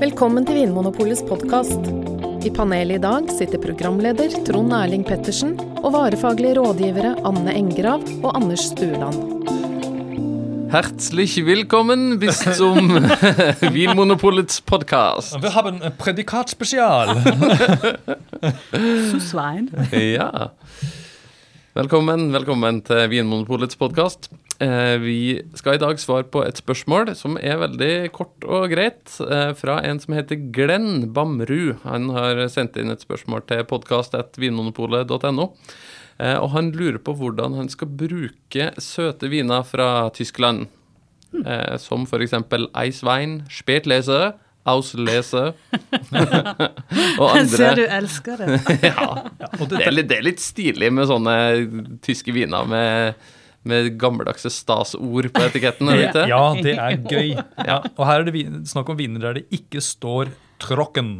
Velkommen til Vinmonopolets podkast. I panelet i dag sitter programleder Trond Erling Pettersen og varefaglige rådgivere Anne Engrav og Anders Stueland. Herzlich willkommen bis zum Vinmonopolets Podcast. Vi har en predikatspesial. Som svein. Ja. Velkommen, velkommen til Vinmonopolets podkast. Eh, vi skal i dag svare på et spørsmål som er veldig kort og greit, eh, fra en som heter Glenn Bamrud. Han har sendt inn et spørsmål til podkast.vinmonopolet.no. Eh, og han lurer på hvordan han skal bruke søte viner fra Tyskland. Som f.eks. Eiswein, Spätlese, Auslese og Jeg ser du elsker det. Ja, det, er litt, det er litt stilig med sånne tyske viner med, med gammeldagse stasord på etiketten. er det ikke? Ja, det er gøy. Ja. Og her er det snakk om viner der det ikke står 'tråkken'.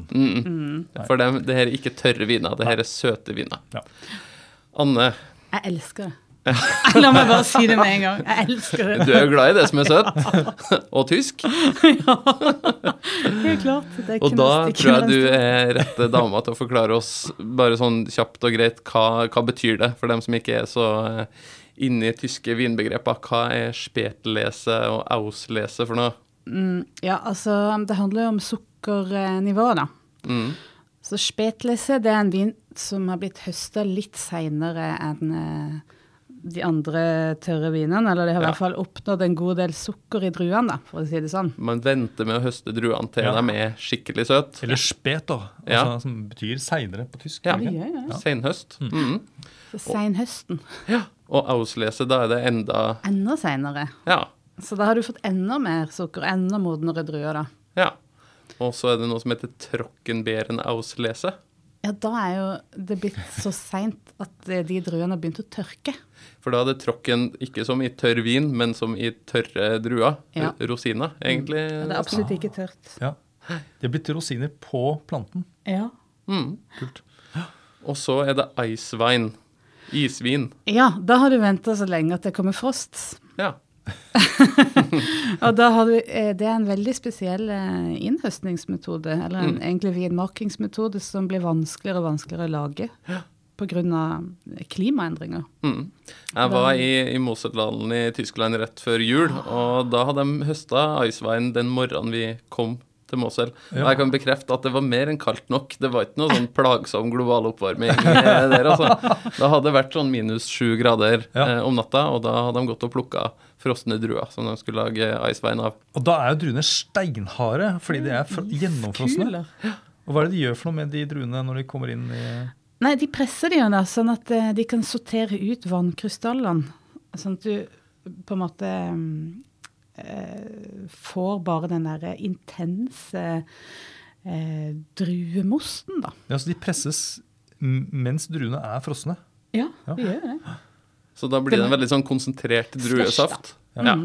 For dem, det her er ikke tørre viner, det her er søte viner. Ja. Anne, Jeg elsker det. La meg bare si det med en gang. Jeg elsker det. du er jo glad i det som er søtt, og tysk. Ja, det er klart. Det Og da tror jeg du er rette dama til å forklare oss bare sånn kjapt og greit hva, hva betyr det, for dem som ikke er så eh, inne i tyske vinbegreper. Hva er spetlese og auslese for noe? Mm, Ja, altså, det handler jo om sukkernivå, da. Mm. Så Spetlese det er en vin som har blitt høsta litt seinere enn eh, de andre tørre vinene. Eller de har i Ja. hvert fall oppnådd en god del sukker i druene, da, for å si det sånn. Man venter med å høste druene til Ja. de er skikkelig søte. Eller 'speter', Ja. altså, som betyr seinere på tysk. Ja. Ja, ja, ja. Senhøst. Mm. Så Seinhøsten. Ja. Og auslese, da er det enda Enda seinere. Ja. Så da har du fått enda mer sukker, enda modnere druer, da. ja. Og så er det noe som heter trockenbeeren auslese. Ja, da er jo det blitt så seint at eh, de druene har begynt å tørke. For da er det trocken ikke som i tørr vin, men som i tørre druer. Ja. Rosiner, egentlig. Ja, det er absolutt ikke tørt. Ja. Det er blitt rosiner på planten. Ja. Mm. Kult. Og så er det icewine. Isvin. ja, da har du venta så lenge at det kommer frost. Ja. Og da har du, eh, det er en veldig spesiell eh, innhøstningsmetode, eller en, egentlig vinmakingsmetode, som blir vanskeligere og vanskeligere å lage pga. klimaendringer. Mm. Jeg var i, i Moserdalen i Tyskland rett før jul, og da hadde de høsta icewine den morgenen vi kom til Mosel. Og jeg kan bekrefte at det var mer enn kaldt nok. Det var ikke noe sånn plagsom global oppvarming eh, der, altså. Da hadde det vært sånn minus sju grader Ja. eh, om natta, og da hadde de gått og plukka frosne druer som de skulle lage icewine av. Og da er jo druene steinharde fordi de er fr- gjennomfrosne. Og hva er det de gjør for noe med de druene når de kommer inn i Nei, de presser de jo da, sånn at eh, de kan sortere ut vannkrystallene. Sånn at du på en måte mm, får bare den derre intense eh, druemosten, da. Ja, så de presses mens druene er frosne. Ja, Ja. de gjør det. Så da blir det en veldig sånn konsentrert druesaft. Ja. Ja.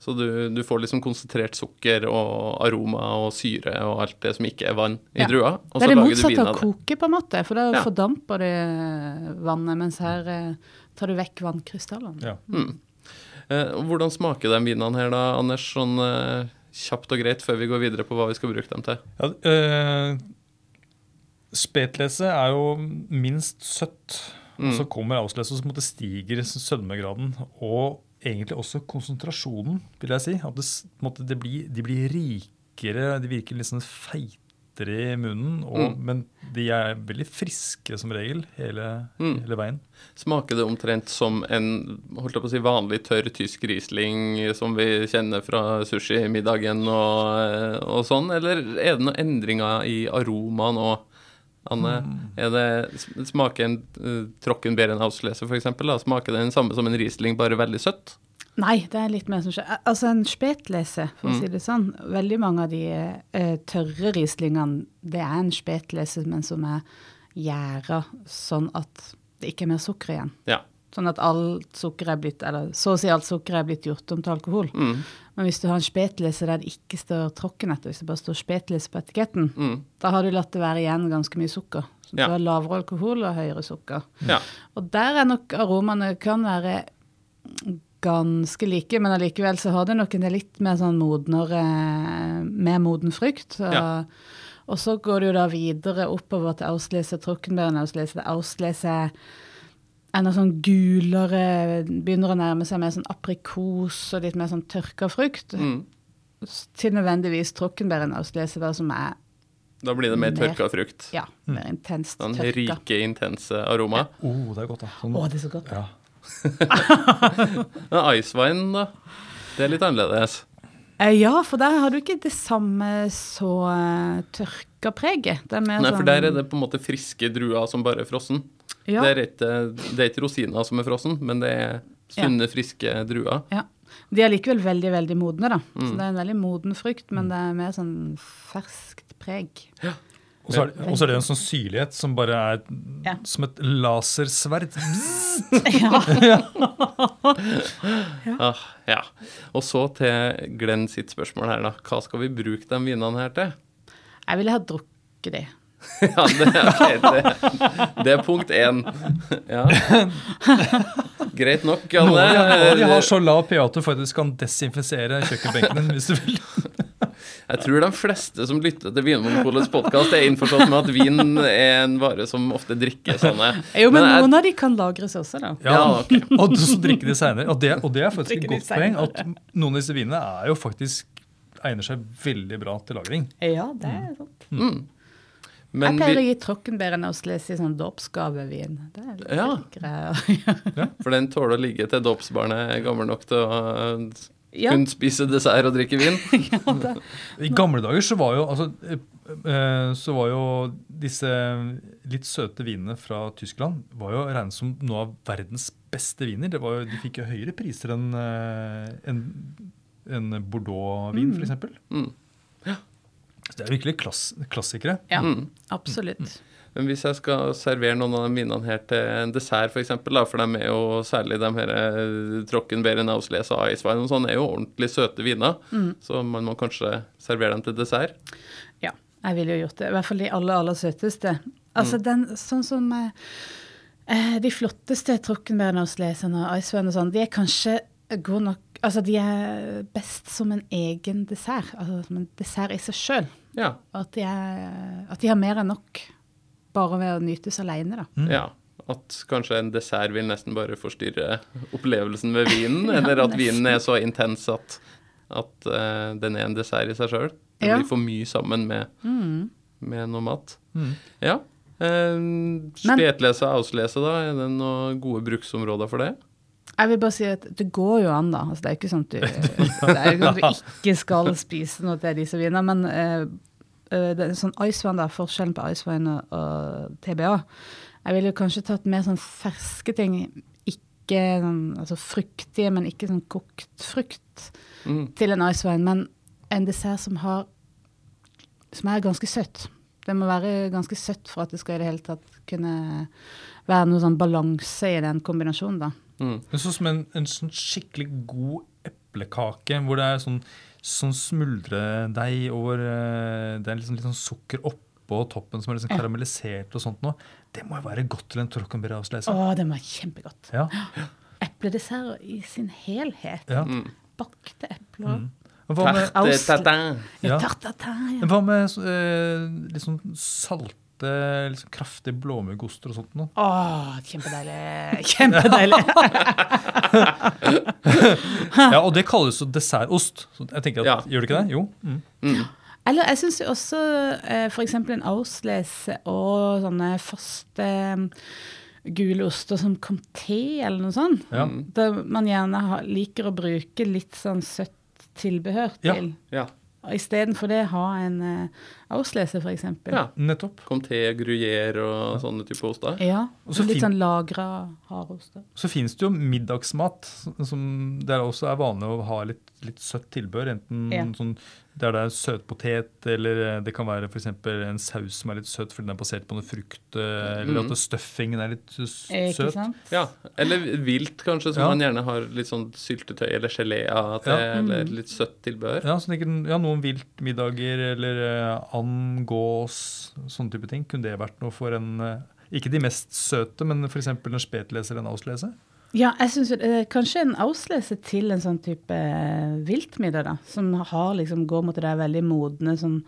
Så du, du får liksom konsentrert sukker og aroma og syre og alt det som ikke er vann i Ja. drua. Og Det er det motsatte av å koke, på en måte, for da Ja. fordamper det eh, vannet, mens her eh, tar du vekk vannkrystallene. Ja. Mm. Eh, hvordan smaker de vinene her da, Anders, sånn eh, kjapt og greit før vi går videre på hva vi skal bruke dem til? Ja, øh, spetlese er jo minst søtt. Og så kommer auslese, en måte stiger sødmegraden. Og egentlig også konsentrasjonen, vil jeg si. At det, måte, det blir, de blir rikere, de virker litt sånn feitere i munnen. Og, Men de er veldig friske som regel hele, Mm. hele veien. Smaker det omtrent som en holdt jeg på å si, vanlig tørr tysk Riesling som vi kjenner fra sushimiddagen og, eh, og sånn, eller er det noen endringer i aromaen òg? Anne, er det, smaker en uh, Trockenbeeren bedre for eksempel, da, smaker det den samme som en Riesling, bare veldig søtt? Nei, det er litt mer som skjer. Altså en spetlese, for å si det sånn. Veldig mange av de uh, tørre rieslingene, det er en spetlese, men som er gjæra sånn at det ikke er mer sukker igjen. Ja. Sånn at alt sukker er blitt, eller så å si alt sukker er blitt gjort om til alkohol. Mm. Men hvis du har en spetlese der det ikke står tråkken etter, hvis det bare står spetlese på etiketten, Mm. da har du latt det være igjen ganske mye sukker. Så Ja. du har lavere alkohol og høyere sukker. Ja. Og der er nok aromaene kan være ganske like, men allikevel så har det nok en del litt mer sånn modnere Mer moden frukt. Og, Ja. og så går det jo da videre oppover til Auslese Trockenbæren, Auslese, Auslese enda sånn gulere Begynner å nærme seg mer sånn aprikos og litt mer sånn tørka frukt. Mm. Til nødvendigvis Trockenbæren Auslese, da, som er Da blir det mer Mer. tørka frukt. ja, mer intenst Sånn tørka. rike, intense aroma. Oh, det er godt, da. Sånn, Å, det er så godt. ja. Men Icewine, da? Det er litt annerledes. Eh, Ja, for der har du ikke det samme så uh, tørka preget. Det Nei, sånn for der er det på en måte friske druer som bare er frossen. ja, Det, er ikke, det er ikke rosiner som er frossen, men det er sunne, friske druer. ja. De er likevel veldig, veldig modne, da. Mm. Så det er en veldig moden frukt, men det er mer sånn ferskt preg. Og så er, det- og så er det en sånn syrlighet som bare er Ja. som et lasersverd. ja. Ah, ja. Og så til Glenn sitt spørsmål her, da. Hva skal vi bruke de vinene her til? Jeg ville ha drukket de. Ja, det, okay, det, det er punkt én. Ja. Greit nok, Noen av har- så lav pH at du faktisk kan desinfisere kjøkkenbenken din hvis du vil. Jeg tror de fleste som lytter til Vinmonopolets podkast, er innforstått med at vin er en vare som ofte drikkes sånne. Jo, men, jeg- noen av de kan lagres også, da. Ja, ok. Og så drikke de seinere. Og, det- og det er faktisk et godt poeng. At noen av disse vinene er jo faktisk egner seg veldig bra til lagring. Ja, det er sant. Mm. Jeg Men pleier å gi Trockenbæren og i sånn dåpsgavevin. Det er litt Ja. greier. for den tåler å ligge til dåpsbarnet er gammel nok til å Ja, kunne spise dessert og drikke vin. ja, det. I gamle dager så var jo altså, eh, eh, så var jo disse litt søte vinene fra Tyskland var jo regnet som noe av verdens beste viner. Det var jo, de fikk jo høyere priser enn eh, en, en Bordeaux-vin, Mm. for f.eks. Mm. Så det er virkelig klass, klassikere. ja Mm. absolutt. Men hvis jeg skal servere noen av de vinene her til en dessert, f.eks., for, for de er jo særlig de her eh, Trockenbeeren, Auslese og Icewine og sånn, er jo ordentlig søte viner. Mm. Så man må kanskje servere dem til dessert. Ja, jeg ville jo gjort det. I hvert fall de aller, aller søteste. Altså Mm. den sånn som eh, eh, De flotteste Trockenbærene og Slesen og Eiswein og sånn, de er kanskje gode nok Altså de er best som en egen dessert. Altså som en dessert i seg sjøl. Ja. At, de er, at de har mer enn nok bare ved å nytes alene, da. Mm. ja. At kanskje en dessert vil nesten bare forstyrre opplevelsen med vinen, Ja, eller at nesten. vinen er så intens at, at uh, den er en dessert i seg sjøl. Den Ja. blir for mye sammen med, Mm. med noe mat. Mm. Ja. Uh, Spetlese og auslese, da? Er det noen gode bruksområder for det? Jeg vil bare si at det går jo an, da. Altså, det er jo ikke sånn at du, det er jo ikke sånn at du ikke skal spise noe til disse vinene. Men eh, det er sånn Icewein, da, forskjellen på Icewein og, og TBA Jeg ville kanskje tatt mer sånn ferske ting. Ikke sånn, altså fruktige, men ikke sånn kokt frukt Mm. til en Icewein. Men en dessert som har Som er ganske søtt. Det må være ganske søtt for at det skal i det hele tatt kunne være noe sånn balanse i den kombinasjonen, da. Mm. Det er sånn som en, en sånn skikkelig god eplekake, hvor det er sånn, sånn smuldredeig over eh, Det er liksom litt sånn sukker oppå toppen som er liksom karamellisert og sånt noe. Det må jo være godt til en trockenberry-avslese. Å, det må være kjempegodt. Ja. Epledessert i sin helhet. ja. Mm. Bakte epler. Mm. Hva med, Tarte tatin. Ja, Ja. tartatin, ja. hva med eh, litt sånn salte, litt sånn kraftige blåmuggoster og sånt noe? Åh, kjempedeilig. Kjempedeilig. Ja, og det kalles jo dessertost. Så jeg tenker at, Ja. Gjør det ikke det? Jo. Mm. Mm. Eller jeg syns også eh, f.eks. en Auslese og sånne faste mm, gule oster som comté eller noe sånt. Ja. Der man gjerne liker å bruke litt sånn søtt tilbehør til. Ja. Ja. Istedenfor det ha en uh, Auslese, f.eks. ja. Nettopp. Comté, gruyère og sånne type oster. Ja, Og så litt fin- sånn lagra hardoster. Så fins det jo middagsmat som der også er vanlig å ha litt, litt søtt tilbør. Enten Ja. sånn der det er søtpotet, eller eh, det kan være f.eks. en saus som er litt søt fordi den er basert på noe frukt, eh, eller mm. at stuffingen er litt s- Ikke søt. sant? Ja, eller vilt kanskje, som Ja. man gjerne har litt sånn syltetøy eller gelé av til, Ja. eller Mm. litt søtt tilbør. Ja, så ja, noe Noen viltmiddager eller eh, and, gås, sånne type ting. Kunne det vært noe for en eh, Ikke de mest søte, men f.eks. en spetleser eller en auslese? Ja, jeg syns kanskje en auslese til en sånn type eh, viltmiddag, da. Som har liksom går mot det der veldig modne som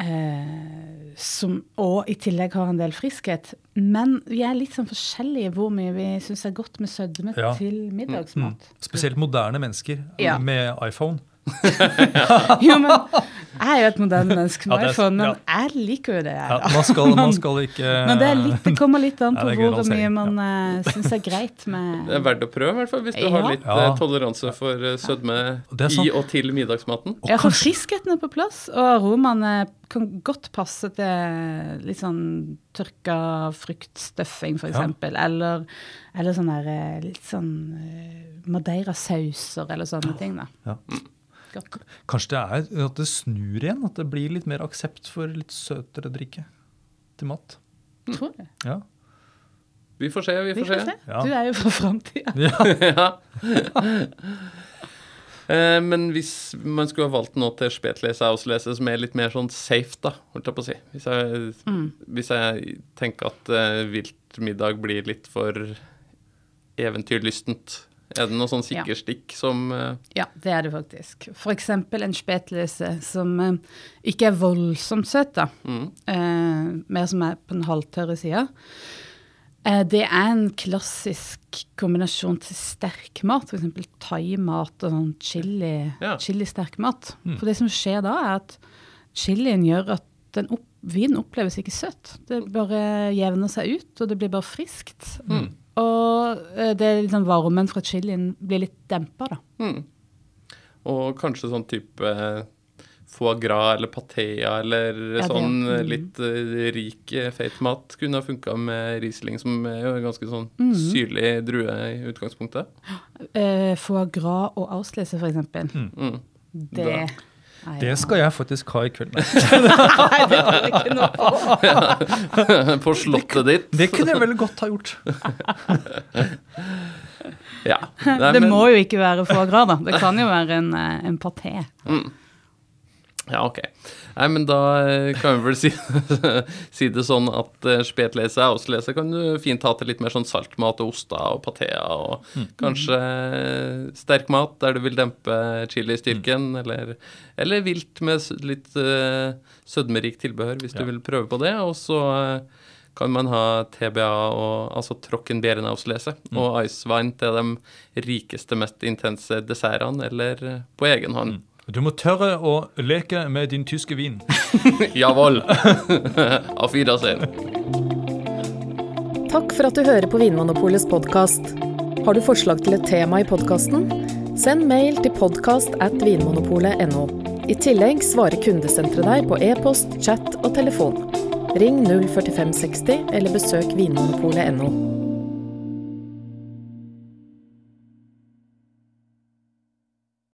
eh, som, og i tillegg har en del friskhet. Men vi er litt sånn forskjellige hvor mye vi syns er godt med sødme Ja. til middagsmat. Spesielt moderne mennesker Ja. med iPhone. Jo, men jeg er jo et moderne menneske med Ja, er- iPhone, men ja. jeg liker jo det. jeg, Ja, man, skal, man skal ikke Men det, er litt, det kommer litt an på det hvor mye man ja. syns er greit med Det er verdt å prøve, i hvert fall, hvis du Ja. har litt Ja. eh, toleranse for eh, sødme er i og til middagsmaten. Og Ja, for friskheten er på plass, og aromaene kan godt passe til litt sånn tørka fruktstuffing, f.eks. eksempel Eller, eller sånn der eh, litt sånn eh, madeirasauser eller sånne ting, da. Ja. Godt. Kanskje det er at det snur igjen? At det blir litt mer aksept for litt søtere drikke til mat? Tror jeg. Ja. Vi får se, vi Vi får får se. se. Ja. Du er jo fra framtida. ja. Eh, Men hvis man skulle ha valgt noe til spetlese auslese som er litt mer sånn safe, da, holdt jeg på å si Hvis jeg, Mm. hvis jeg tenker at uh, viltmiddag blir litt for eventyrlystent, er det noe sånn Ja. sikkerstikk som uh... Ja, det er det faktisk. F.eks. en spetlese som uh, ikke er voldsomt søt, da. mm, Uh, mer som er på den halvtørre sida. Eh, det er en klassisk kombinasjon til sterk mat, f.eks. thaimat og sånn chili, Ja. chili-sterk mat. For det som skjer da, er at chilien gjør at den opp, vinen oppleves ikke søt. Det bare jevner seg ut, og det blir bare friskt. Og eh, det er liksom varmen fra chilien blir litt dempa, da. mm. Og kanskje sånn type eh, foie gras eller patea eller Ja, sånn eh, mm. litt eh, rik, feit mat kunne ha funka med Riesling, som er jo en ganske sånn Mm. syrlig drue i utgangspunktet. Eh, foie gras og auslese, f.eks. Mm. Det, Da- Nei, Det skal jeg faktisk ha i kveld. Nei. Det var det ikke noe på. På slottet ditt. Det kunne jeg vel godt ha gjort. Ja. Nei, Det men- må jo ikke være foie gras, da. Det kan jo være en, eh, en paté. Ja, ok. Nei, men da eh, kan vi vel si, si det sånn at uh, spetlese og auslese kan du fint ha til litt mer sånn saltmat og oster og patea og kanskje eh, sterk mat der du vil dempe chilistyrken, eller, eller vilt med litt uh, sødmerikt tilbehør hvis Ja. du vil prøve på det. Og så eh, kan man ha TBA, og, altså trockenbeerenauslese, og icewine til de rikeste, mest intense dessertene, eller eh, på egen hånd. Du må tørre å leke med din tyske vin. Jawohl. Auf Wiedersehen. Takk for at du hører på Vinmonopolets podkast. Har du forslag til et tema i podkasten? Send mail til podkast at vinmonopolet.no. I tillegg svarer kundesenteret deg på e-post, chat og telefon. Ring 04560 eller besøk vinmonopolet.no.